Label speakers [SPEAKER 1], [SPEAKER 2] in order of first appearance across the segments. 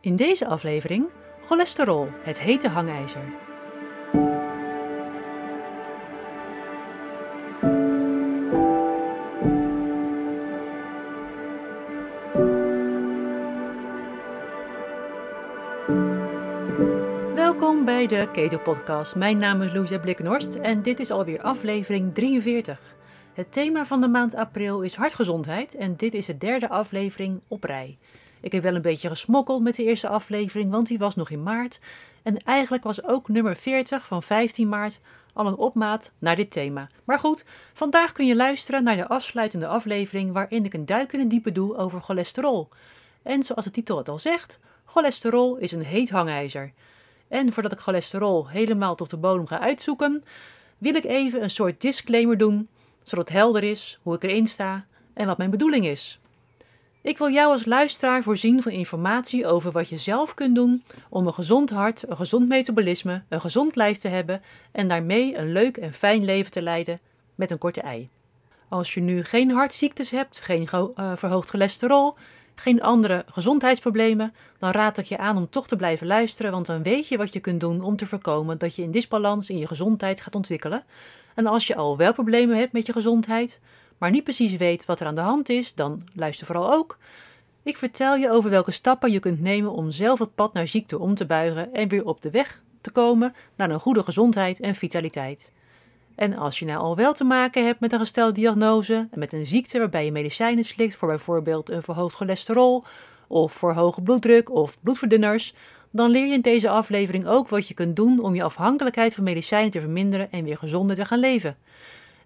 [SPEAKER 1] In deze aflevering cholesterol, het hete hangijzer. Welkom bij de Keto Podcast. Mijn naam is Louisa Blikkenhorst en dit is alweer aflevering 43. Het thema van de maand april is hartgezondheid en dit is de derde aflevering op rij. Ik heb wel een beetje gesmokkeld met de eerste aflevering, want die was nog in maart. En eigenlijk was ook nummer 40 van 15 maart al een opmaat naar dit thema. Maar goed, vandaag kun je luisteren naar de afsluitende aflevering waarin ik een duik in het diepe doe over cholesterol. En zoals de titel het al zegt, cholesterol is een heet hangijzer. En voordat ik cholesterol helemaal tot de bodem ga uitzoeken, wil ik even een soort disclaimer doen, zodat helder is hoe ik erin sta en wat mijn bedoeling is. Ik wil jou als luisteraar voorzien van informatie over wat je zelf kunt doen om een gezond hart, een gezond metabolisme, een gezond lijf te hebben en daarmee een leuk en fijn leven te leiden met een korte ei. Als je nu geen hartziektes hebt, geen uh, verhoogd cholesterol, geen andere gezondheidsproblemen, dan raad ik je aan om toch te blijven luisteren, want dan weet je wat je kunt doen om te voorkomen dat je in disbalans in je gezondheid gaat ontwikkelen. En als je al wel problemen hebt met je gezondheid, maar niet precies weet wat er aan de hand is, dan luister vooral ook. Ik vertel je over welke stappen je kunt nemen om zelf het pad naar ziekte om te buigen en weer op de weg te komen naar een goede gezondheid en vitaliteit. En als je nou al wel te maken hebt met een gestelde diagnose en met een ziekte waarbij je medicijnen slikt voor bijvoorbeeld een verhoogd cholesterol of voor hoge bloeddruk of bloedverdunners, dan leer je in deze aflevering ook wat je kunt doen om je afhankelijkheid van medicijnen te verminderen en weer gezonder te gaan leven.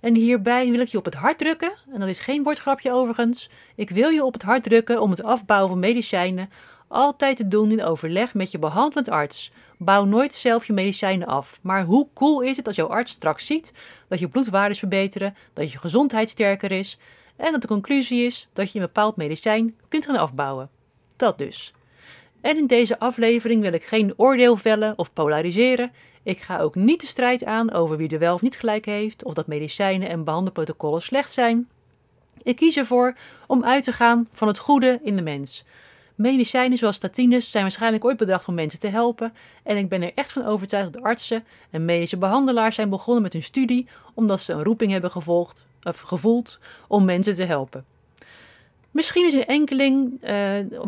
[SPEAKER 1] En hierbij wil ik je op het hart drukken, en dat is geen woordgrapje overigens. Ik wil je op het hart drukken om het afbouwen van medicijnen altijd te doen in overleg met je behandelend arts. Bouw nooit zelf je medicijnen af. Maar hoe cool is het als jouw arts straks ziet dat je bloedwaardes verbeteren, dat je gezondheid sterker is en dat de conclusie is dat je een bepaald medicijn kunt gaan afbouwen. Dat dus. En in deze aflevering wil ik geen oordeel vellen of polariseren. Ik ga ook niet de strijd aan over wie er wel of niet gelijk heeft, of dat medicijnen en behandelprotocollen slecht zijn. Ik kies ervoor om uit te gaan van het goede in de mens. Medicijnen zoals statines zijn waarschijnlijk ooit bedacht om mensen te helpen. En ik ben er echt van overtuigd dat artsen en medische behandelaars zijn begonnen met hun studie omdat ze een roeping hebben gevolgd, of gevoeld om mensen te helpen. Misschien is een enkeling uh,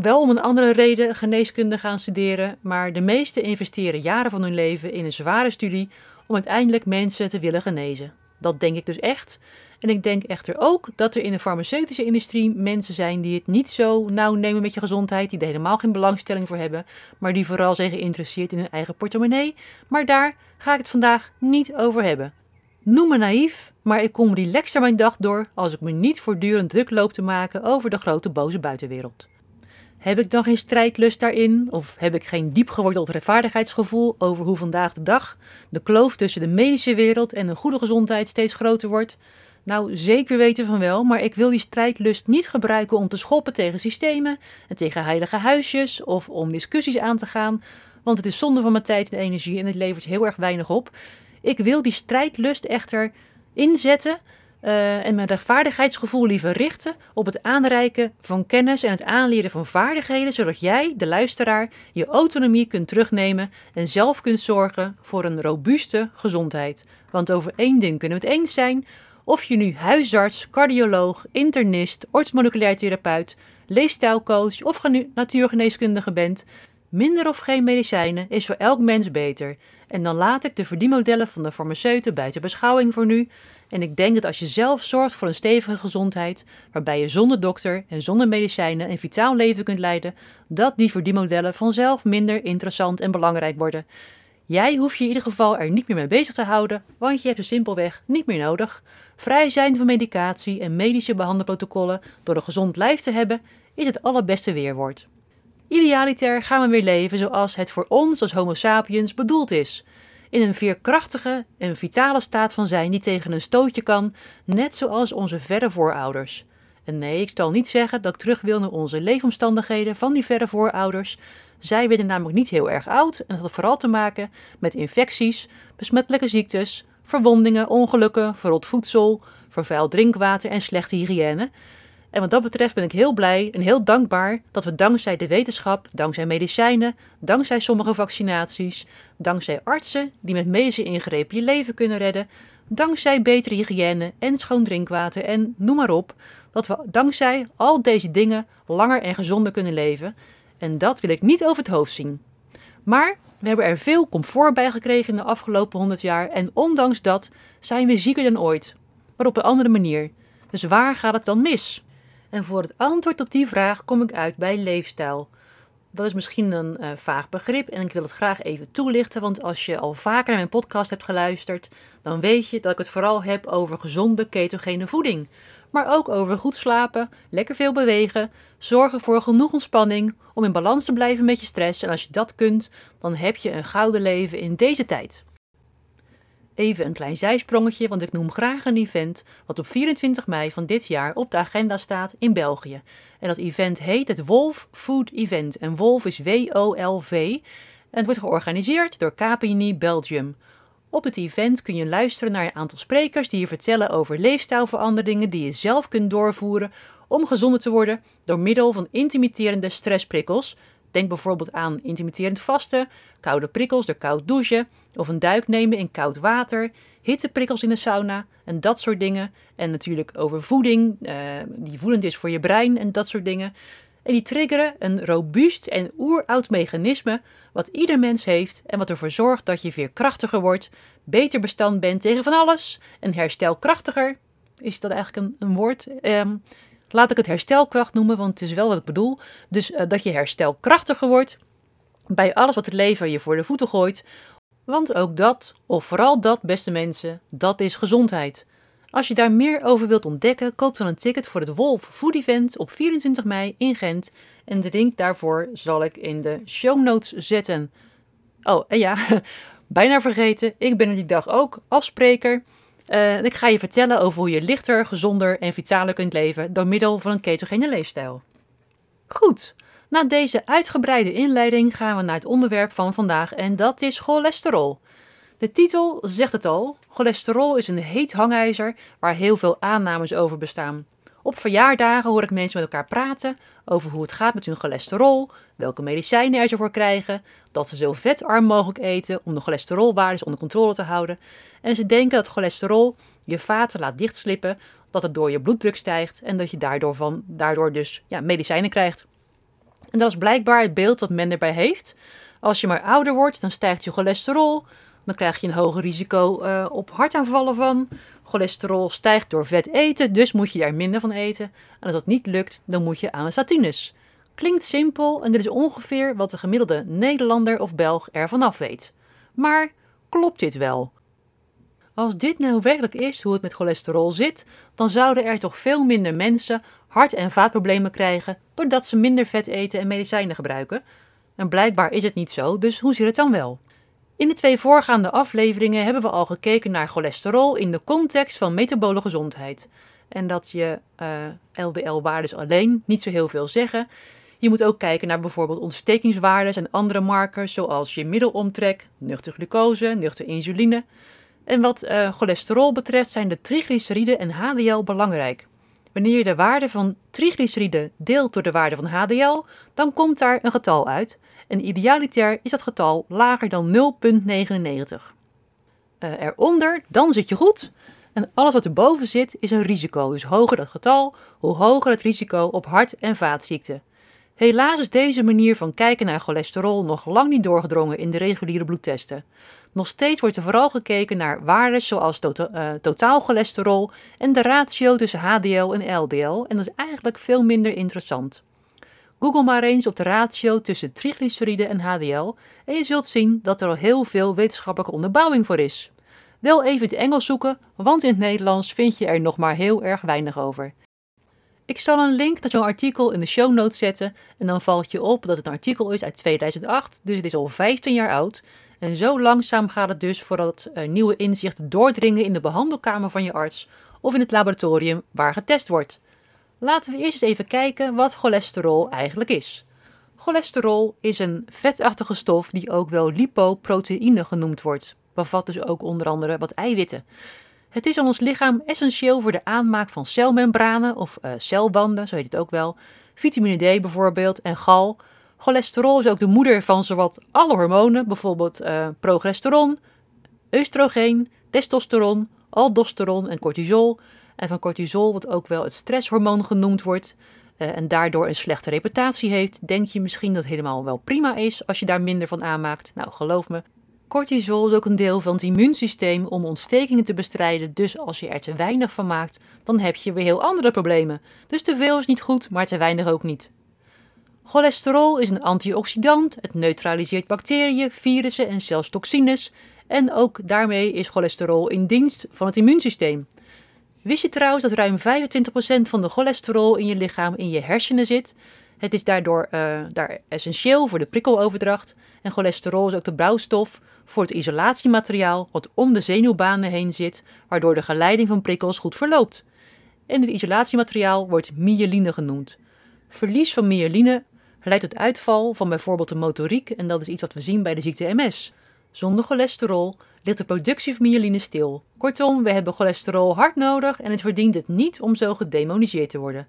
[SPEAKER 1] wel om een andere reden geneeskunde gaan studeren, maar de meesten investeren jaren van hun leven in een zware studie om uiteindelijk mensen te willen genezen. Dat denk ik dus echt. En ik denk echter ook dat er in de farmaceutische industrie mensen zijn die het niet zo nauw nemen met je gezondheid, die er helemaal geen belangstelling voor hebben, maar die vooral zijn geïnteresseerd in hun eigen portemonnee. Maar daar ga ik het vandaag niet over hebben. Noem me naïef, maar ik kom relaxter mijn dag door als ik me niet voortdurend druk loop te maken over de grote boze buitenwereld. Heb ik dan geen strijdlust daarin? Of heb ik geen diep geworteld rechtvaardigheidsgevoel over hoe vandaag de dag de kloof tussen de medische wereld en een goede gezondheid steeds groter wordt? Nou, zeker weten van wel, maar ik wil die strijdlust niet gebruiken om te schoppen tegen systemen en tegen heilige huisjes of om discussies aan te gaan, want het is zonde van mijn tijd en energie en het levert heel erg weinig op. Ik wil die strijdlust echter inzetten uh, en mijn rechtvaardigheidsgevoel liever richten op het aanreiken van kennis en het aanleren van vaardigheden, zodat jij, de luisteraar, je autonomie kunt terugnemen en zelf kunt zorgen voor een robuuste gezondheid. Want over één ding kunnen we het eens zijn: of je nu huisarts, cardioloog, internist, orthomoleculair therapeut, leefstijlcoach of natuurgeneeskundige bent, minder of geen medicijnen is voor elk mens beter. En dan laat ik de verdienmodellen van de farmaceuten buiten beschouwing voor nu. En ik denk dat als je zelf zorgt voor een stevige gezondheid, waarbij je zonder dokter en zonder medicijnen een vitaal leven kunt leiden, dat die verdienmodellen vanzelf minder interessant en belangrijk worden. Jij hoeft je in ieder geval er niet meer mee bezig te houden, want je hebt ze simpelweg niet meer nodig. Vrij zijn van medicatie en medische behandelprotocollen door een gezond lijf te hebben, is het allerbeste weerwoord. Idealiter gaan we weer leven zoals het voor ons als Homo sapiens bedoeld is. In een veerkrachtige en vitale staat van zijn die tegen een stootje kan, net zoals onze verre voorouders. En nee, ik zal niet zeggen dat ik terug wil naar onze leefomstandigheden van die verre voorouders. Zij werden namelijk niet heel erg oud en dat had vooral te maken met infecties, besmettelijke ziektes, verwondingen, ongelukken, verrot voedsel, vervuild drinkwater en slechte hygiëne. En wat dat betreft ben ik heel blij en heel dankbaar dat we dankzij de wetenschap, dankzij medicijnen, dankzij sommige vaccinaties, dankzij artsen die met medische ingrepen je leven kunnen redden, dankzij betere hygiëne en schoon drinkwater en noem maar op, dat we dankzij al deze dingen langer en gezonder kunnen leven. En dat wil ik niet over het hoofd zien. Maar we hebben er veel comfort bij gekregen in de afgelopen 100 jaar en ondanks dat zijn we zieker dan ooit, maar op een andere manier. Dus waar gaat het dan mis? En voor het antwoord op die vraag kom ik uit bij leefstijl. Dat is misschien een uh, vaag begrip en ik wil het graag even toelichten, want als je al vaker naar mijn podcast hebt geluisterd, dan weet je dat ik het vooral heb over gezonde ketogene voeding. Maar ook over goed slapen, lekker veel bewegen, zorgen voor genoeg ontspanning om in balans te blijven met je stress. En als je dat kunt, dan heb je een gouden leven in deze tijd. Even een klein zijsprongetje, want ik noem graag een event wat op 24 mei van dit jaar op de agenda staat in België. En dat event heet het Wolf Food Event. En Wolf is W-O-L-V. En het wordt georganiseerd door Capini Belgium. Op het event kun je luisteren naar een aantal sprekers die je vertellen over leefstijlveranderingen die je zelf kunt doorvoeren om gezonder te worden door middel van intimiderende stressprikkels, Denk bijvoorbeeld aan intermitterend vasten, koude prikkels door koud douchen of een duik nemen in koud water, hitteprikkels in de sauna en dat soort dingen. En natuurlijk over voeding, uh, die voedend is voor je brein en dat soort dingen. En die triggeren een robuust en oeroud mechanisme wat ieder mens heeft en wat ervoor zorgt dat je veerkrachtiger wordt, beter bestand bent tegen van alles en herstelkrachtiger. Is dat eigenlijk een, woord? Um, Laat ik het herstelkracht noemen, want het is wel wat ik bedoel. Dus uh, dat je herstelkrachtiger wordt bij alles wat het leven je voor de voeten gooit. Want ook dat, of vooral dat, beste mensen, dat is gezondheid. Als je daar meer over wilt ontdekken, koop dan een ticket voor het Wolf Food Event op 24 mei in Gent. En de link daarvoor zal ik in de show notes zetten. Oh, en ja, bijna vergeten, ik ben er die dag ook als spreker. Uh, ik ga je vertellen over hoe je lichter, gezonder en vitaler kunt leven door middel van een ketogene leefstijl. Goed, na deze uitgebreide inleiding gaan we naar het onderwerp van vandaag en dat is cholesterol. De titel zegt het al: cholesterol is een heet hangijzer waar heel veel aannames over bestaan. Op verjaardagen hoor ik mensen met elkaar praten over hoe het gaat met hun cholesterol, welke medicijnen er voor krijgen, dat ze zo vetarm mogelijk eten om de cholesterolwaardes onder controle te houden. En ze denken dat cholesterol je vaten laat dichtslippen, dat het door je bloeddruk stijgt en dat je daardoor, van, daardoor dus ja, medicijnen krijgt. En dat is blijkbaar het beeld wat men erbij heeft. Als je maar ouder wordt, dan stijgt je cholesterol, dan krijg je een hoger risico uh, op hartaanvallen van. Cholesterol stijgt door vet eten, dus moet je daar minder van eten. En als dat niet lukt, dan moet je aan de statines. Klinkt simpel en dit is ongeveer wat de gemiddelde Nederlander of Belg ervan af weet. Maar klopt dit wel? Als dit nou werkelijk is hoe het met cholesterol zit, dan zouden er toch veel minder mensen hart- en vaatproblemen krijgen doordat ze minder vet eten en medicijnen gebruiken. En blijkbaar is het niet zo, dus hoe zit het dan wel? In de twee voorgaande afleveringen hebben we al gekeken naar cholesterol in de context van metabole gezondheid. En dat je eh, LDL-waardes alleen niet zo heel veel zeggen. Je moet ook kijken naar bijvoorbeeld ontstekingswaardes en andere markers, zoals je middelomtrek, nuchter glucose, nuchter insuline. En wat uh, cholesterol betreft zijn de triglyceriden en HDL belangrijk. Wanneer je de waarde van triglyceriden deelt door de waarde van HDL, dan komt daar een getal uit. En idealiter is dat getal lager dan 0,99. Uh, eronder, dan zit je goed. En alles wat erboven zit is een risico. Dus hoger dat getal, hoe hoger het risico op hart- en vaatziekten. Helaas is deze manier van kijken naar cholesterol nog lang niet doorgedrongen in de reguliere bloedtesten. Nog steeds wordt er vooral gekeken naar waarden zoals uh, totaal cholesterol en de ratio tussen HDL en LDL en dat is eigenlijk veel minder interessant. Google maar eens op de ratio tussen triglyceriden en HDL en je zult zien dat er al heel veel wetenschappelijke onderbouwing voor is. Wel even het Engels zoeken, want in het Nederlands vind je er nog maar heel erg weinig over. Ik zal een link naar zo'n artikel in de show notes zetten en dan valt je op dat het een artikel is uit 2008, dus het is al 15 jaar oud. En zo langzaam gaat het dus voordat uh, nieuwe inzichten doordringen in de behandelkamer van je arts of in het laboratorium waar getest wordt. Laten we eerst eens even kijken wat cholesterol eigenlijk is. Cholesterol is een vetachtige stof die ook wel lipoproteïne genoemd wordt. Bevat dus ook onder andere wat eiwitten. Het is aan ons lichaam essentieel voor de aanmaak van celmembranen of uh, celbanden, zo heet het ook wel, vitamine D bijvoorbeeld en gal. Cholesterol is ook de moeder van zowat alle hormonen, bijvoorbeeld uh, progesteron, oestrogeen, testosteron, aldosteron en cortisol. En van cortisol, wat ook wel het stresshormoon genoemd wordt, uh, en daardoor een slechte reputatie heeft, denk je misschien dat het helemaal wel prima is als je daar minder van aanmaakt. Nou, geloof me, cortisol is ook een deel van het immuunsysteem om ontstekingen te bestrijden. Dus als je er te weinig van maakt, dan heb je weer heel andere problemen. Dus te veel is niet goed, maar te weinig ook niet. Cholesterol is een antioxidant. Het neutraliseert bacteriën, virussen en zelfs toxines. En ook daarmee is cholesterol in dienst van het immuunsysteem. Wist je trouwens dat ruim 25% van de cholesterol in je lichaam in je hersenen zit? Het is daardoor uh, daar essentieel voor de prikkeloverdracht. En cholesterol is ook de bouwstof voor het isolatiemateriaal wat om de zenuwbanen heen zit, waardoor de geleiding van prikkels goed verloopt. En dit isolatiemateriaal wordt myeline genoemd. Verlies van myeline leidt tot uitval van bijvoorbeeld de motoriek en dat is iets wat we zien bij de ziekte MS. Zonder cholesterol ligt de productie van myeline stil. Kortom, we hebben cholesterol hard nodig en het verdient het niet om zo gedemoniseerd te worden.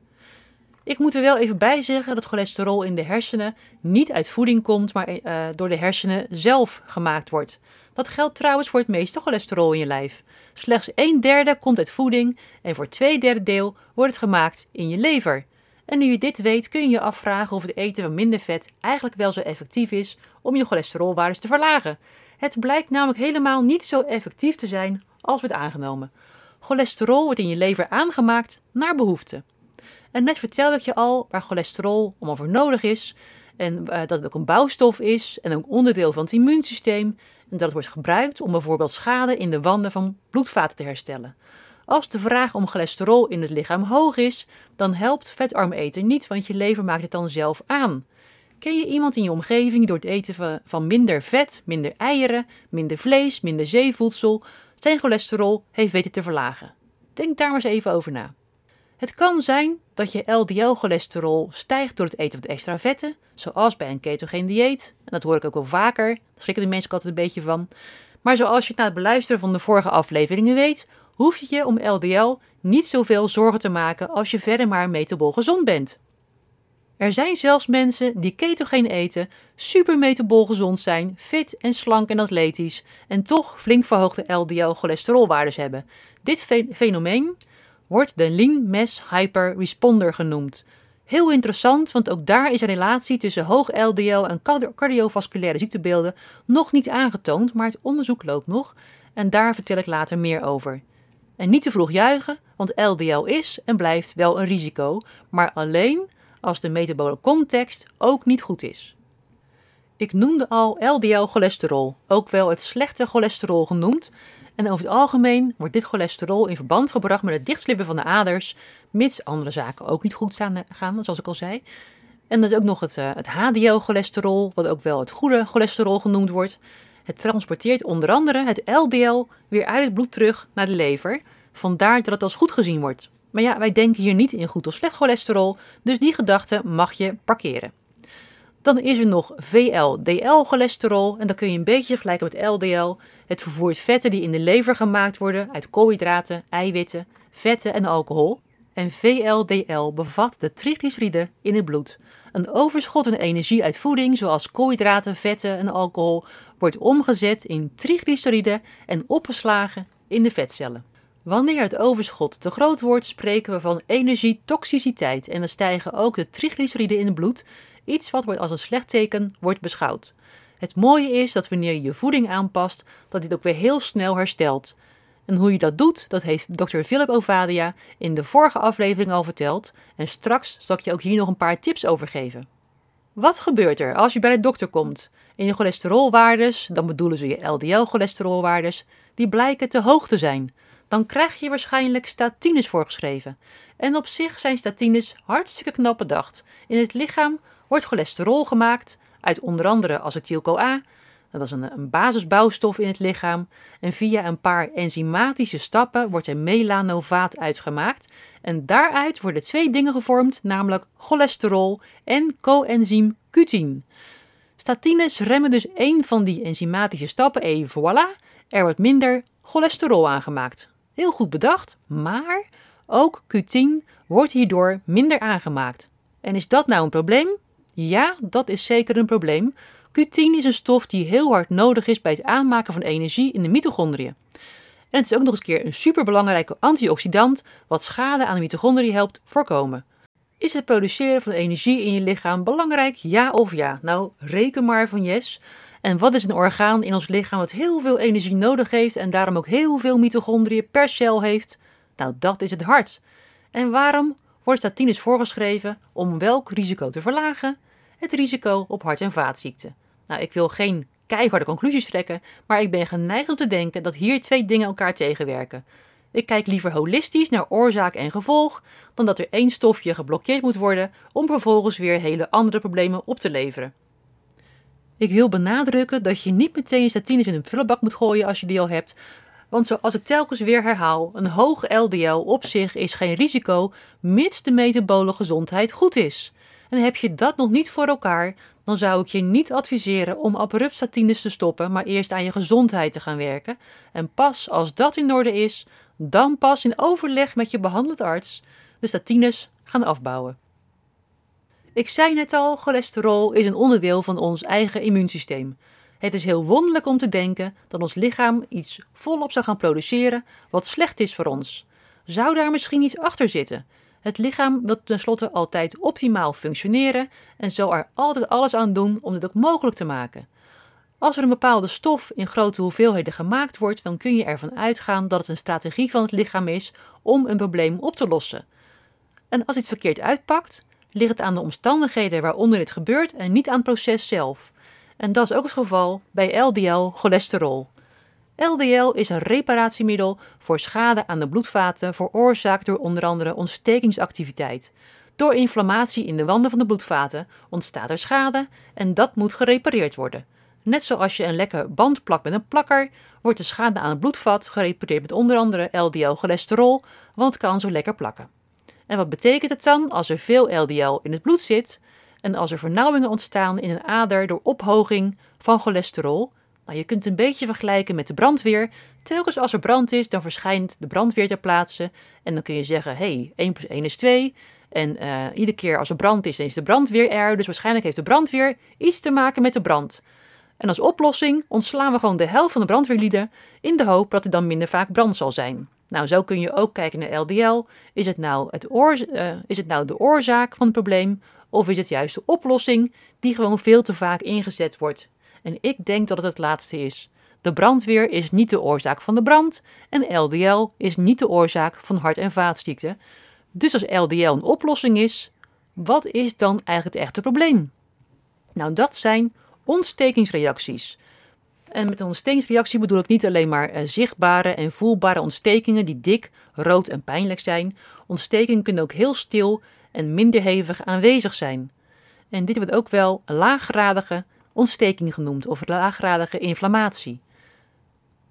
[SPEAKER 1] Ik moet er wel even bij zeggen dat cholesterol in de hersenen niet uit voeding komt, maar uh, door de hersenen zelf gemaakt wordt. Dat geldt trouwens voor het meeste cholesterol in je lijf. Slechts een derde komt uit voeding en voor twee derde deel wordt het gemaakt in je lever. En nu je dit weet, kun je je afvragen of het eten van minder vet eigenlijk wel zo effectief is om je cholesterolwaardes te verlagen. Het blijkt namelijk helemaal niet zo effectief te zijn als wordt aangenomen. Cholesterol wordt in je lever aangemaakt naar behoefte. En net vertelde ik je al waar cholesterol allemaal voor nodig is. En uh, dat het ook een bouwstof is en ook onderdeel van het immuunsysteem. En dat het wordt gebruikt om bijvoorbeeld schade in de wanden van bloedvaten te herstellen. Als de vraag om cholesterol in het lichaam hoog is, dan helpt vetarm eten niet, want je lever maakt het dan zelf aan. Ken je iemand in je omgeving door het eten van minder vet, minder eieren, minder vlees, minder zeevoedsel zijn cholesterol heeft weten te verlagen? Denk daar maar eens even over na. Het kan zijn dat je LDL-cholesterol stijgt door het eten van extra vetten, zoals bij een ketogeen dieet. En dat hoor ik ook wel vaker, daar schrikken de mensen altijd een beetje van. Maar zoals je na het beluisteren van de vorige afleveringen weet, hoef je je om LDL niet zoveel zorgen te maken als je verder maar metabol gezond bent. Er zijn zelfs mensen die ketogeen eten, super metabol gezond zijn, fit en slank en atletisch en toch flink verhoogde LDL-cholesterolwaardes hebben. Dit fenomeen wordt de lean mass hyper responder genoemd. Heel interessant, want ook daar is een relatie tussen hoog LDL en cardiovasculaire ziektebeelden nog niet aangetoond, maar het onderzoek loopt nog en daar vertel ik later meer over. En niet te vroeg juichen, want LDL is en blijft wel een risico, maar alleen als de metabole context ook niet goed is. Ik noemde al LDL-cholesterol, ook wel het slechte cholesterol genoemd, en over het algemeen wordt dit cholesterol in verband gebracht met het dichtslippen van de aders, mits andere zaken ook niet goed gaan, zoals ik al zei. En dan is ook nog het, uh, het HDL-cholesterol, wat ook wel het goede cholesterol genoemd wordt. Het transporteert onder andere het LDL weer uit het bloed terug naar de lever. Vandaar dat het als goed gezien wordt. Maar ja, wij denken hier niet in goed of slecht cholesterol, dus die gedachte mag je parkeren. Dan is er nog VLDL-cholesterol en dat kun je een beetje vergelijken met LDL. Het vervoert vetten die in de lever gemaakt worden uit koolhydraten, eiwitten, vetten en alcohol. En VLDL bevat de triglyceriden in het bloed. Een overschot aan energie uit voeding, zoals koolhydraten, vetten en alcohol, wordt omgezet in triglyceriden en opgeslagen in de vetcellen. Wanneer het overschot te groot wordt, spreken we van energietoxiciteit en dan stijgen ook de triglyceriden in het bloed, iets wat als een slecht teken wordt beschouwd. Het mooie is dat wanneer je je voeding aanpast, dat dit ook weer heel snel herstelt. En hoe je dat doet, dat heeft Dr. Philip Ovadia in de vorige aflevering al verteld en straks zal ik je ook hier nog een paar tips over geven. Wat gebeurt er als je bij de dokter komt en je cholesterolwaardes, dan bedoelen ze je LDL-cholesterolwaardes, die blijken te hoog te zijn? Dan krijg je waarschijnlijk statines voorgeschreven. En op zich zijn statines hartstikke knap bedacht. In het lichaam wordt cholesterol gemaakt uit onder andere acetyl-CoA, dat is een, een, basisbouwstof in het lichaam. En via een paar enzymatische stappen wordt er melanovaat uitgemaakt. En daaruit worden twee dingen gevormd, namelijk cholesterol en coenzym Q10. Statines remmen dus één van die enzymatische stappen en voilà, er wordt minder cholesterol aangemaakt. Heel goed bedacht, maar ook Q10 wordt hierdoor minder aangemaakt. En is dat nou een probleem? Ja, dat is zeker een probleem. Q10 is een stof die heel hard nodig is bij het aanmaken van energie in de mitochondriën. En het is ook nog eens keer een superbelangrijke antioxidant wat schade aan de mitochondriën helpt voorkomen. Is het produceren van energie in je lichaam belangrijk? Ja of ja? Nou, reken maar van yes. En wat is een orgaan in ons lichaam dat heel veel energie nodig heeft en daarom ook heel veel mitochondriën per cel heeft? Nou, dat is het hart. En waarom wordt statines voorgeschreven om welk risico te verlagen? Het risico op hart- en vaatziekten. Nou, ik wil geen keiharde conclusies trekken, maar ik ben geneigd om te denken dat hier twee dingen elkaar tegenwerken. Ik kijk liever holistisch naar oorzaak en gevolg, dan dat er één stofje geblokkeerd moet worden om vervolgens weer hele andere problemen op te leveren. Ik wil benadrukken dat je niet meteen statines in een prullenbak moet gooien als je die al hebt, want zoals ik telkens weer herhaal, een hoog LDL op zich is geen risico, mits de metabole gezondheid goed is. En heb je dat nog niet voor elkaar, dan zou ik je niet adviseren om abrupt statines te stoppen, maar eerst aan je gezondheid te gaan werken. En pas als dat in orde is, dan pas in overleg met je behandelend arts de statines gaan afbouwen. Ik zei net al, cholesterol is een onderdeel van ons eigen immuunsysteem. Het is heel wonderlijk om te denken dat ons lichaam iets volop zou gaan produceren wat slecht is voor ons. Zou daar misschien iets achter zitten? Het lichaam wil tenslotte altijd optimaal functioneren en zal er altijd alles aan doen om dit ook mogelijk te maken. Als er een bepaalde stof in grote hoeveelheden gemaakt wordt, dan kun je ervan uitgaan dat het een strategie van het lichaam is om een probleem op te lossen. En als dit verkeerd uitpakt, ligt het aan de omstandigheden waaronder dit gebeurt en niet aan het proces zelf. En dat is ook het geval bij LDL-cholesterol. LDL is een reparatiemiddel voor schade aan de bloedvaten veroorzaakt door onder andere ontstekingsactiviteit. Door inflammatie in de wanden van de bloedvaten ontstaat er schade en dat moet gerepareerd worden. Net zoals je een lekke band plakt met een plakker, wordt de schade aan het bloedvat gerepareerd met onder andere LDL-cholesterol, want het kan zo lekker plakken. En wat betekent het dan als er veel LDL in het bloed zit en als er vernauwingen ontstaan in een ader door ophoging van cholesterol? Nou, je kunt het een beetje vergelijken met de brandweer. Telkens als er brand is, dan verschijnt de brandweer ter plaatse. En dan kun je zeggen, hey, 1 plus 1 is 2. En uh, iedere keer als er brand is, dan is de brandweer er. Dus waarschijnlijk heeft de brandweer iets te maken met de brand. En als oplossing ontslaan we gewoon de helft van de brandweerlieden in de hoop dat er dan minder vaak brand zal zijn. Nou, zo kun je ook kijken naar LDL. Is het nou, het uh, is het nou de oorzaak van het probleem? Of is het juist de oplossing die gewoon veel te vaak ingezet wordt? En ik denk dat het het laatste is. De brandweer is niet de oorzaak van de brand en LDL is niet de oorzaak van hart- en vaatziekten. Dus als LDL een oplossing is, wat is dan eigenlijk het echte probleem? Nou, dat zijn ontstekingsreacties. En met een ontstekingsreactie bedoel ik niet alleen maar uh, zichtbare en voelbare ontstekingen die dik, rood en pijnlijk zijn. Ontstekingen kunnen ook heel stil en minder hevig aanwezig zijn. En dit wordt ook wel laaggradige ontsteking genoemd of laaggradige inflammatie.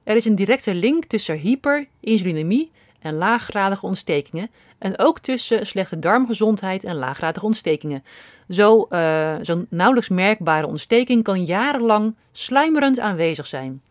[SPEAKER 1] Er is een directe link tussen hyperinsulinemie en laaggradige ontstekingen en ook tussen slechte darmgezondheid en laaggradige ontstekingen. Zo, uh, zo'n nauwelijks merkbare ontsteking kan jarenlang sluimerend aanwezig zijn.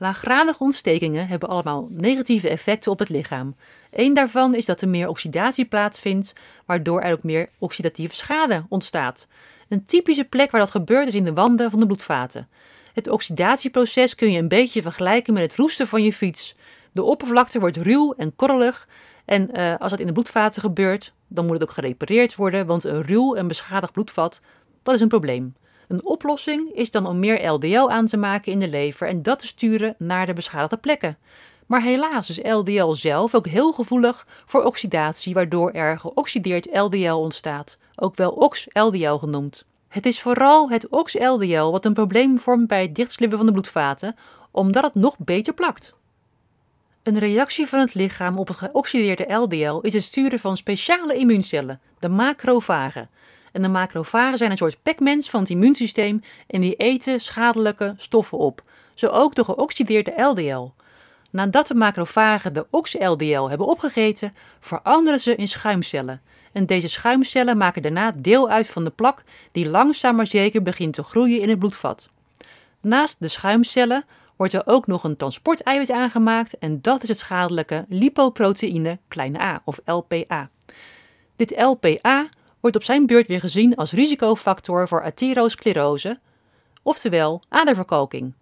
[SPEAKER 1] Laaggradige ontstekingen hebben allemaal negatieve effecten op het lichaam. Een daarvan is dat er meer oxidatie plaatsvindt, waardoor er ook meer oxidatieve schade ontstaat. Een typische plek waar dat gebeurt is in de wanden van de bloedvaten. Het oxidatieproces kun je een beetje vergelijken met het roesten van je fiets. De oppervlakte wordt ruw en korrelig en uh, als dat in de bloedvaten gebeurt, dan moet het ook gerepareerd worden, want een ruw en beschadigd bloedvat, dat is een probleem. Een oplossing is dan om meer LDL aan te maken in de lever en dat te sturen naar de beschadigde plekken. Maar helaas is LDL zelf ook heel gevoelig voor oxidatie, waardoor er geoxideerd LDL ontstaat, ook wel OX-LDL genoemd. Het is vooral het OX-LDL wat een probleem vormt bij het dichtslippen van de bloedvaten, omdat het nog beter plakt. Een reactie van het lichaam op het geoxideerde LDL is het sturen van speciale immuuncellen, de macrofagen. En de macrofagen zijn een soort pekmens van het immuunsysteem en die eten schadelijke stoffen op, zo ook de geoxideerde LDL. Nadat de macrofagen de ox-LDL hebben opgegeten, veranderen ze in schuimcellen. En deze schuimcellen maken daarna deel uit van de plak die langzaam maar zeker begint te groeien in het bloedvat. Naast de schuimcellen wordt er ook nog een transporteiwit aangemaakt en dat is het schadelijke lipoproteïne kleine a of LPA. Dit LPA wordt op zijn beurt weer gezien als risicofactor voor atherosclerose, oftewel aderverkalking.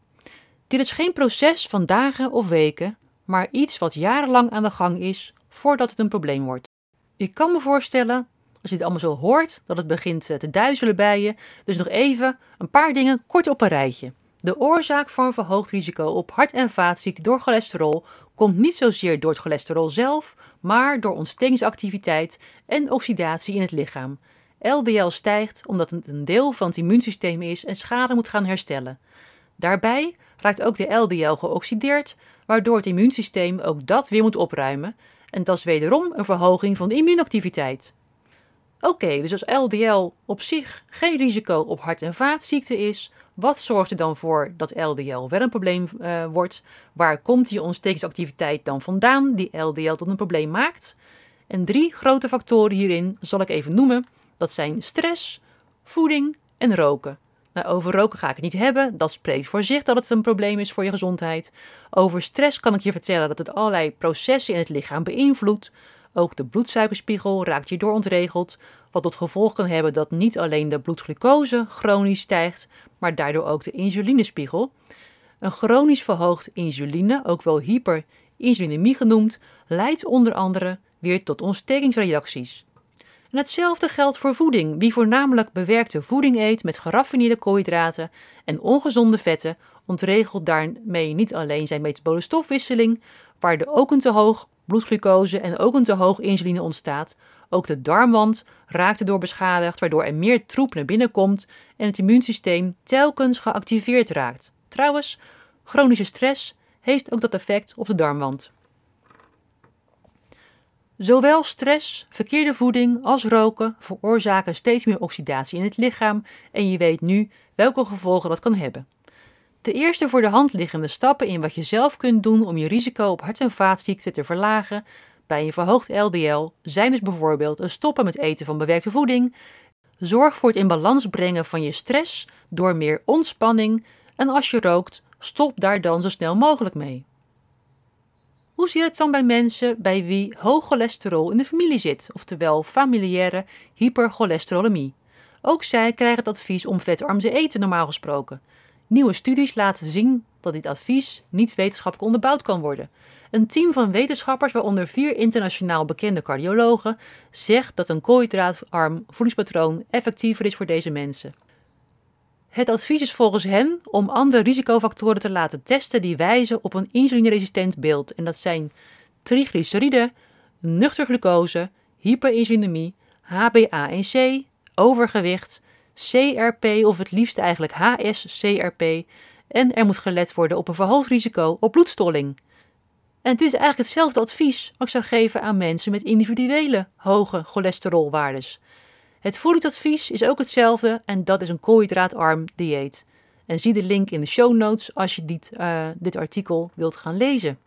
[SPEAKER 1] Dit is geen proces van dagen of weken, maar iets wat jarenlang aan de gang is voordat het een probleem wordt. Ik kan me voorstellen, als je het allemaal zo hoort, dat het begint eh, te duizelen bij je. Dus nog even een paar dingen kort op een rijtje. De oorzaak een verhoogd risico op hart- en vaatziekten door cholesterol komt niet zozeer door het cholesterol zelf, maar door ontstekingsactiviteit en oxidatie in het lichaam. LDL stijgt omdat het een deel van het immuunsysteem is en schade moet gaan herstellen. Daarbij raakt ook de LDL geoxideerd, waardoor het immuunsysteem ook dat weer moet opruimen. En dat is wederom een verhoging van de immuunactiviteit. Oké, dus als LDL op zich geen risico op hart- en vaatziekten is, wat zorgt er dan voor dat LDL wel een probleem uh, wordt? Waar komt die ontstekingsactiviteit dan vandaan die LDL tot een probleem maakt? En drie grote factoren hierin zal ik even noemen. Dat zijn stress, voeding en roken. Nou, over roken ga ik het niet hebben. Dat spreekt voor zich dat het een probleem is voor je gezondheid. Over stress kan ik je vertellen dat het allerlei processen in het lichaam beïnvloedt. Ook de bloedsuikerspiegel raakt hierdoor ontregeld, wat tot gevolg kan hebben dat niet alleen de bloedglucose chronisch stijgt, maar daardoor ook de insulinespiegel. Een chronisch verhoogd insuline, ook wel hyperinsulinemie genoemd, leidt onder andere weer tot ontstekingsreacties. En hetzelfde geldt voor voeding. Wie voornamelijk bewerkte voeding eet met geraffineerde koolhydraten en ongezonde vetten, ontregelt daarmee niet alleen zijn metabole stofwisseling, waardoor ook een te hoog bloedglucose en ook een te hoog insuline ontstaat. Ook de darmwand raakt erdoor beschadigd, waardoor er meer troep naar binnen komt en het immuunsysteem telkens geactiveerd raakt. Trouwens, chronische stress heeft ook dat effect op de darmwand. Zowel stress, verkeerde voeding als roken veroorzaken steeds meer oxidatie in het lichaam en je weet nu welke gevolgen dat kan hebben. De eerste voor de hand liggende stappen in wat je zelf kunt doen om je risico op hart- en vaatziekten te verlagen bij een verhoogd LDL zijn dus bijvoorbeeld een stoppen met eten van bewerkte voeding, zorg voor het in balans brengen van je stress door meer ontspanning en als je rookt, stop daar dan zo snel mogelijk mee. Hoe zit het dan bij mensen bij wie hoog cholesterol in de familie zit, oftewel familiaire hypercholesterolemie? Ook zij krijgen het advies om vetarm te eten normaal gesproken. Nieuwe studies laten zien dat dit advies niet wetenschappelijk onderbouwd kan worden. Een team van wetenschappers, waaronder vier internationaal bekende cardiologen, zegt dat een koolhydraatarm voedingspatroon effectiever is voor deze mensen. Het advies is volgens hen om andere risicofactoren te laten testen die wijzen op een insulineresistent beeld. En dat zijn triglyceride, nuchter glucose, hyperinsulinemie, HbA1c, overgewicht, CRP of het liefst eigenlijk HS-CRP. En er moet gelet worden op een verhoogd risico op bloedstolling. En dit is eigenlijk hetzelfde advies wat ik zou geven aan mensen met individuele hoge cholesterolwaardes. Het voedingsadvies is ook hetzelfde en dat is een koolhydraatarm dieet. En zie de link in de show notes als je dit, uh, dit artikel wilt gaan lezen.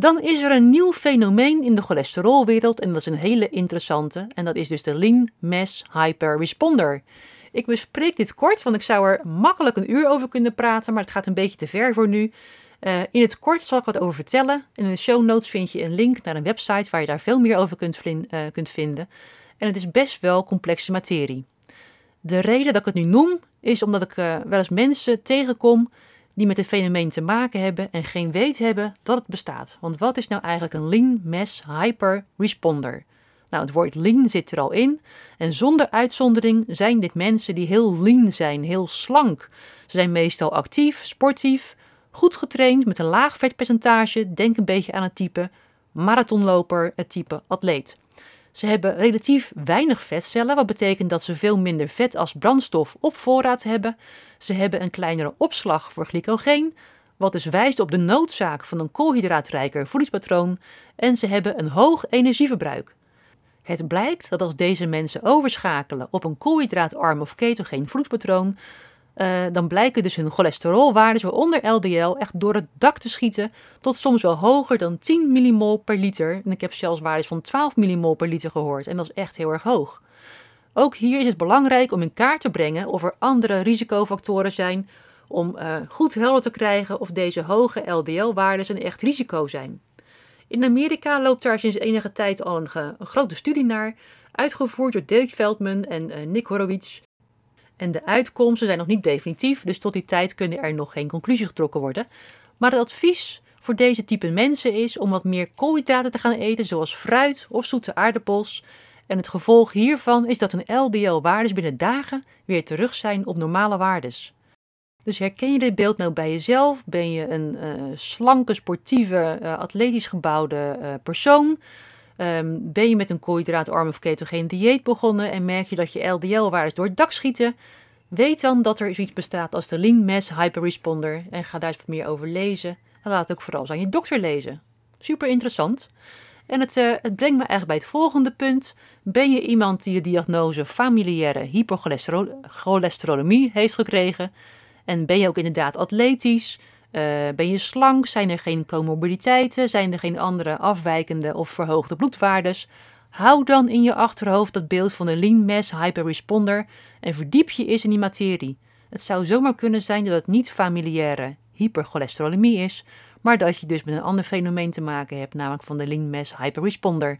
[SPEAKER 1] Dan is er een nieuw fenomeen in de cholesterolwereld en dat is een hele interessante en dat is dus de Lean Mass Hyper Responder. Ik bespreek dit kort, want ik zou er makkelijk een uur over kunnen praten, maar het gaat een beetje te ver voor nu. Uh, in het kort zal ik wat over vertellen. In de show notes vind je een link naar een website waar je daar veel meer over kunt, uh, kunt vinden. En het is best wel complexe materie. De reden dat ik het nu noem is omdat ik uh, wel eens mensen tegenkom die met het fenomeen te maken hebben en geen weet hebben dat het bestaat. Want wat is nou eigenlijk een lean mass hyper responder? Nou, het woord lean zit er al in. En zonder uitzondering zijn dit mensen die heel lean zijn, heel slank. Ze zijn meestal actief, sportief, goed getraind met een laag vetpercentage. Denk een beetje aan het type marathonloper, het type atleet. Ze hebben relatief weinig vetcellen, wat betekent dat ze veel minder vet als brandstof op voorraad hebben. Ze hebben een kleinere opslag voor glycogeen, wat dus wijst op de noodzaak van een koolhydraatrijker voedingspatroon. En ze hebben een hoog energieverbruik. Het blijkt dat als deze mensen overschakelen op een koolhydraatarm of ketogeen voedingspatroon, uh, dan blijken dus hun cholesterolwaarden, waaronder LDL, echt door het dak te schieten tot soms wel hoger dan 10 millimol per liter. En ik heb zelfs waardes van 12 millimol per liter gehoord en dat is echt heel erg hoog. Ook hier is het belangrijk om in kaart te brengen of er andere risicofactoren zijn om uh, goed helder te krijgen of deze hoge LDL-waarden een echt risico zijn. In Amerika loopt daar sinds enige tijd al een, grote studie naar, uitgevoerd door Dirk Veldman en uh, Nick Horowitz. En de uitkomsten zijn nog niet definitief, dus tot die tijd kunnen er nog geen conclusies getrokken worden. Maar het advies voor deze type mensen is om wat meer koolhydraten te gaan eten, zoals fruit of zoete aardappels. En het gevolg hiervan is dat een LDL-waardes binnen dagen weer terug zijn op normale waardes. Dus herken je dit beeld nou bij jezelf? Ben je een uh, slanke, sportieve, uh, atletisch gebouwde uh, persoon? Um, ben je met een koolhydraatarm of ketogeen dieet begonnen en merk je dat je LDL-waardes door het dak schieten? Weet dan dat er iets bestaat als de Lean Mass Hyperresponder en ga daar eens wat meer over lezen. En laat het ook vooral aan je dokter lezen. Super interessant. En het, uh, het brengt me eigenlijk bij het volgende punt. Ben je iemand die de diagnose familiaire hypercholesterolemie heeft gekregen? En ben je ook inderdaad atletisch? Uh, ben je slank? Zijn er geen comorbiditeiten? Zijn er geen andere afwijkende of verhoogde bloedwaardes? Hou dan in je achterhoofd dat beeld van de lean mass hyperresponder en verdiep je eens in die materie. Het zou zomaar kunnen zijn dat het niet familiaire hypercholesterolemie is, maar dat je dus met een ander fenomeen te maken hebt, namelijk van de lean mass hyperresponder.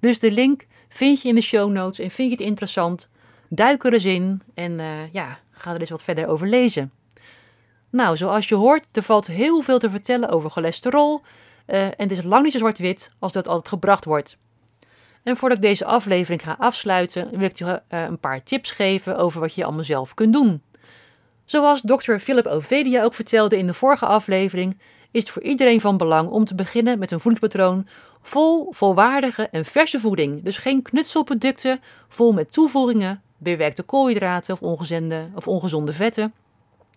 [SPEAKER 1] Dus de link vind je in de show notes en vind je het interessant, duik er eens in en uh, ja, ga er eens wat verder over lezen. Nou, zoals je hoort, er valt heel veel te vertellen over cholesterol uh, en het is lang niet zo zwart-wit als dat altijd gebracht wordt. En voordat ik deze aflevering ga afsluiten, wil ik je uh, een paar tips geven over wat je allemaal zelf kunt doen. Zoals dokter Philip Ovedia ook vertelde in de vorige aflevering, is het voor iedereen van belang om te beginnen met een voedingspatroon vol volwaardige en verse voeding. Dus geen knutselproducten vol met toevoegingen, bewerkte koolhydraten of ongezonde, of ongezonde vetten.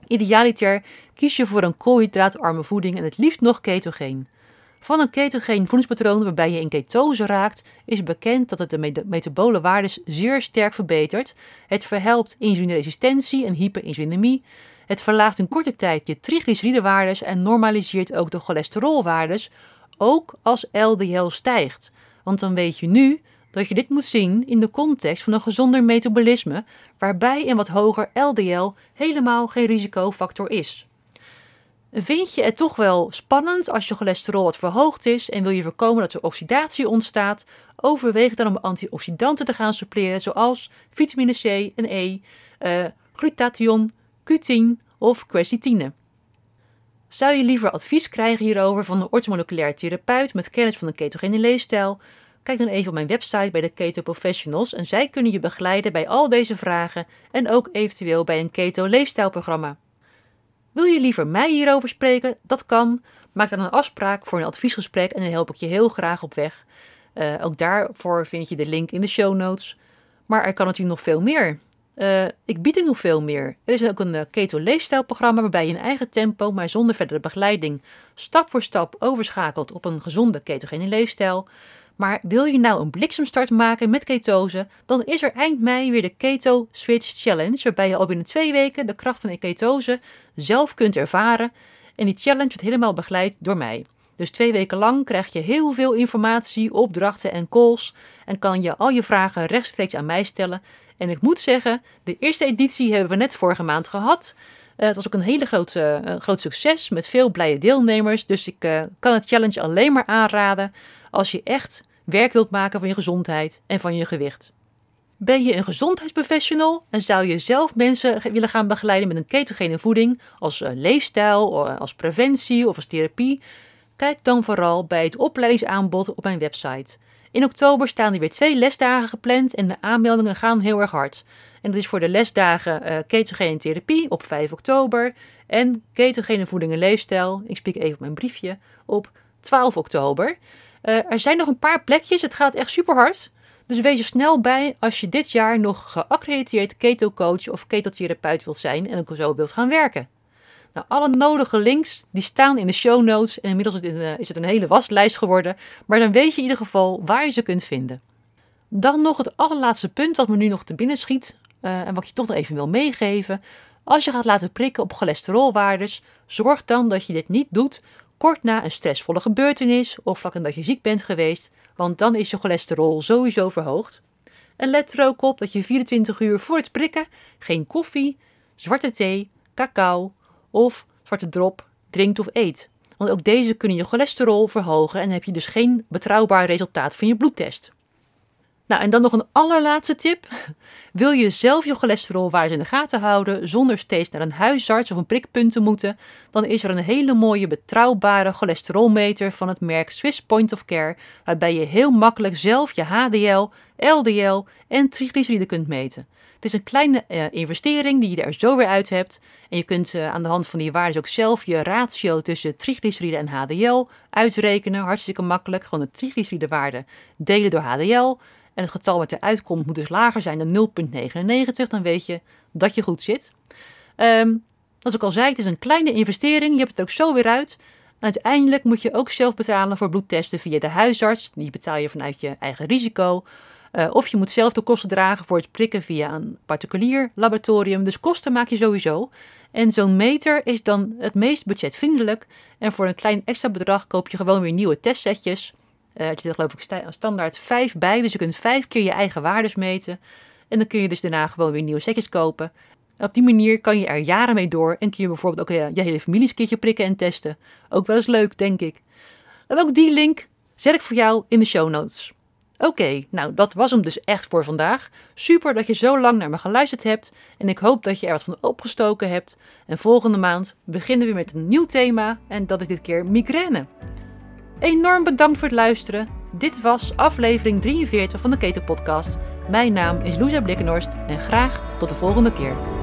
[SPEAKER 1] Idealiter kies je voor een koolhydraatarme voeding en het liefst nog ketogeen. Van een ketogeen voedingspatroon waarbij je in ketose raakt, is bekend dat het de metabole waardes zeer sterk verbetert. Het verhelpt insulineresistentie en hyperinsulinemie. Het verlaagt in korte tijd je triglyceridewaardes en normaliseert ook de cholesterolwaardes, ook als LDL stijgt. Want dan weet je nu dat je dit moet zien in de context van een gezonder metabolisme, waarbij een wat hoger LDL helemaal geen risicofactor is. Vind je het toch wel spannend als je cholesterol wat verhoogd is en wil je voorkomen dat er oxidatie ontstaat? Overweeg dan om antioxidanten te gaan suppleren, zoals vitamine C en E, uh, glutathion, Q10 of quercitine. Zou je liever advies krijgen hierover van een orthomoleculair therapeut met kennis van een ketogene leefstijl? Kijk dan even op mijn website bij de Keto Professionals en zij kunnen je begeleiden bij al deze vragen en ook eventueel bij een keto leefstijlprogramma. Wil je liever mij hierover spreken? Dat kan. Maak dan een afspraak voor een adviesgesprek en dan help ik je heel graag op weg. Uh, ook daarvoor vind je de link in de show notes. Maar er kan natuurlijk nog veel meer. Uh, ik bied er nog veel meer. Er is ook een uh, keto leefstijlprogramma waarbij je in eigen tempo, maar zonder verdere begeleiding, stap voor stap overschakelt op een gezonde ketogene leefstijl. Maar wil je nou een bliksemstart maken met ketose, dan is er eind mei weer de Keto Switch Challenge, waarbij je al binnen twee weken de kracht van de ketose zelf kunt ervaren. En die challenge wordt helemaal begeleid door mij. Dus twee weken lang krijg je heel veel informatie, opdrachten en calls en kan je al je vragen rechtstreeks aan mij stellen. En ik moet zeggen, de eerste editie hebben we net vorige maand gehad. Uh, het was ook een hele grote, uh, groot succes met veel blije deelnemers. Dus ik uh, kan het challenge alleen maar aanraden als je echt werk wilt maken van je gezondheid en van je gewicht. Ben je een gezondheidsprofessional en zou je zelf mensen willen gaan begeleiden met een ketogene voeding als leefstijl, als preventie of als therapie? Kijk dan vooral bij het opleidingsaanbod op mijn website. In oktober staan er weer twee lesdagen gepland en de aanmeldingen gaan heel erg hard. En dat is voor de lesdagen uh, ketogene therapie op 5 oktober en ketogene voeding en leefstijl, ik spreek even op mijn briefje, op 12 oktober. Uh, er zijn nog een paar plekjes, het gaat echt super hard. Dus wees er snel bij als je dit jaar nog geaccrediteerd keto-coach of ketotherapeut wilt zijn en ook zo wilt gaan werken. Nou, alle nodige links die staan in de show notes en inmiddels is het, een, een hele waslijst geworden, maar dan weet je in ieder geval waar je ze kunt vinden. Dan nog het allerlaatste punt wat me nu nog te binnen schiet uh, en wat je toch nog even wil meegeven. Als je gaat laten prikken op cholesterolwaardes, zorg dan dat je dit niet doet kort na een stressvolle gebeurtenis of vlak nadat je ziek bent geweest, want dan is je cholesterol sowieso verhoogd. En let er ook op dat je 24 uur voor het prikken geen koffie, zwarte thee, cacao of zwarte drop drinkt of eet. Want ook deze kunnen je cholesterol verhogen en heb je dus geen betrouwbaar resultaat van je bloedtest. Nou, en dan nog een allerlaatste tip. Wil je zelf je cholesterolwaardes in de gaten houden zonder steeds naar een huisarts of een prikpunt te moeten, dan is er een hele mooie betrouwbare cholesterolmeter van het merk Swiss Point of Care, waarbij je heel makkelijk zelf je HDL, LDL en triglyceriden kunt meten. Het is een kleine uh, investering die je er zo weer uit hebt. En je kunt uh, aan de hand van die waarden ook zelf je ratio tussen triglyceriden en HDL uitrekenen. Hartstikke makkelijk. Gewoon de triglyceridewaarde delen door HDL. En het getal wat eruit komt moet dus lager zijn dan 0,99. Dan weet je dat je goed zit. Um, als ik al zei, het is een kleine investering. Je hebt het ook zo weer uit. Uiteindelijk moet je ook zelf betalen voor bloedtesten via de huisarts. Die betaal je vanuit je eigen risico. Uh, of je moet zelf de kosten dragen voor het prikken via een particulier laboratorium. Dus kosten maak je sowieso. En zo'n meter is dan het meest budgetvriendelijk. En voor een klein extra bedrag koop je gewoon weer nieuwe testsetjes. Uh, je er geloof ik standaard vijf bij. Dus je kunt vijf keer je eigen waardes meten. En dan kun je dus daarna gewoon weer nieuwe setjes kopen. En op die manier kan je er jaren mee door. En kun je bijvoorbeeld ook je, je hele familie prikken en testen. Ook wel eens leuk, denk ik. En ook die link zet ik voor jou in de show notes. Oké, nou dat was hem dus echt voor vandaag. Super dat je zo lang naar me geluisterd hebt en ik hoop dat je er wat van opgestoken hebt. En volgende maand beginnen we met een nieuw thema en dat is dit keer migraine. Enorm bedankt voor het luisteren. Dit was aflevering 43 van de Keten Podcast. Mijn naam is Louisa Blikkenhorst en graag tot de volgende keer.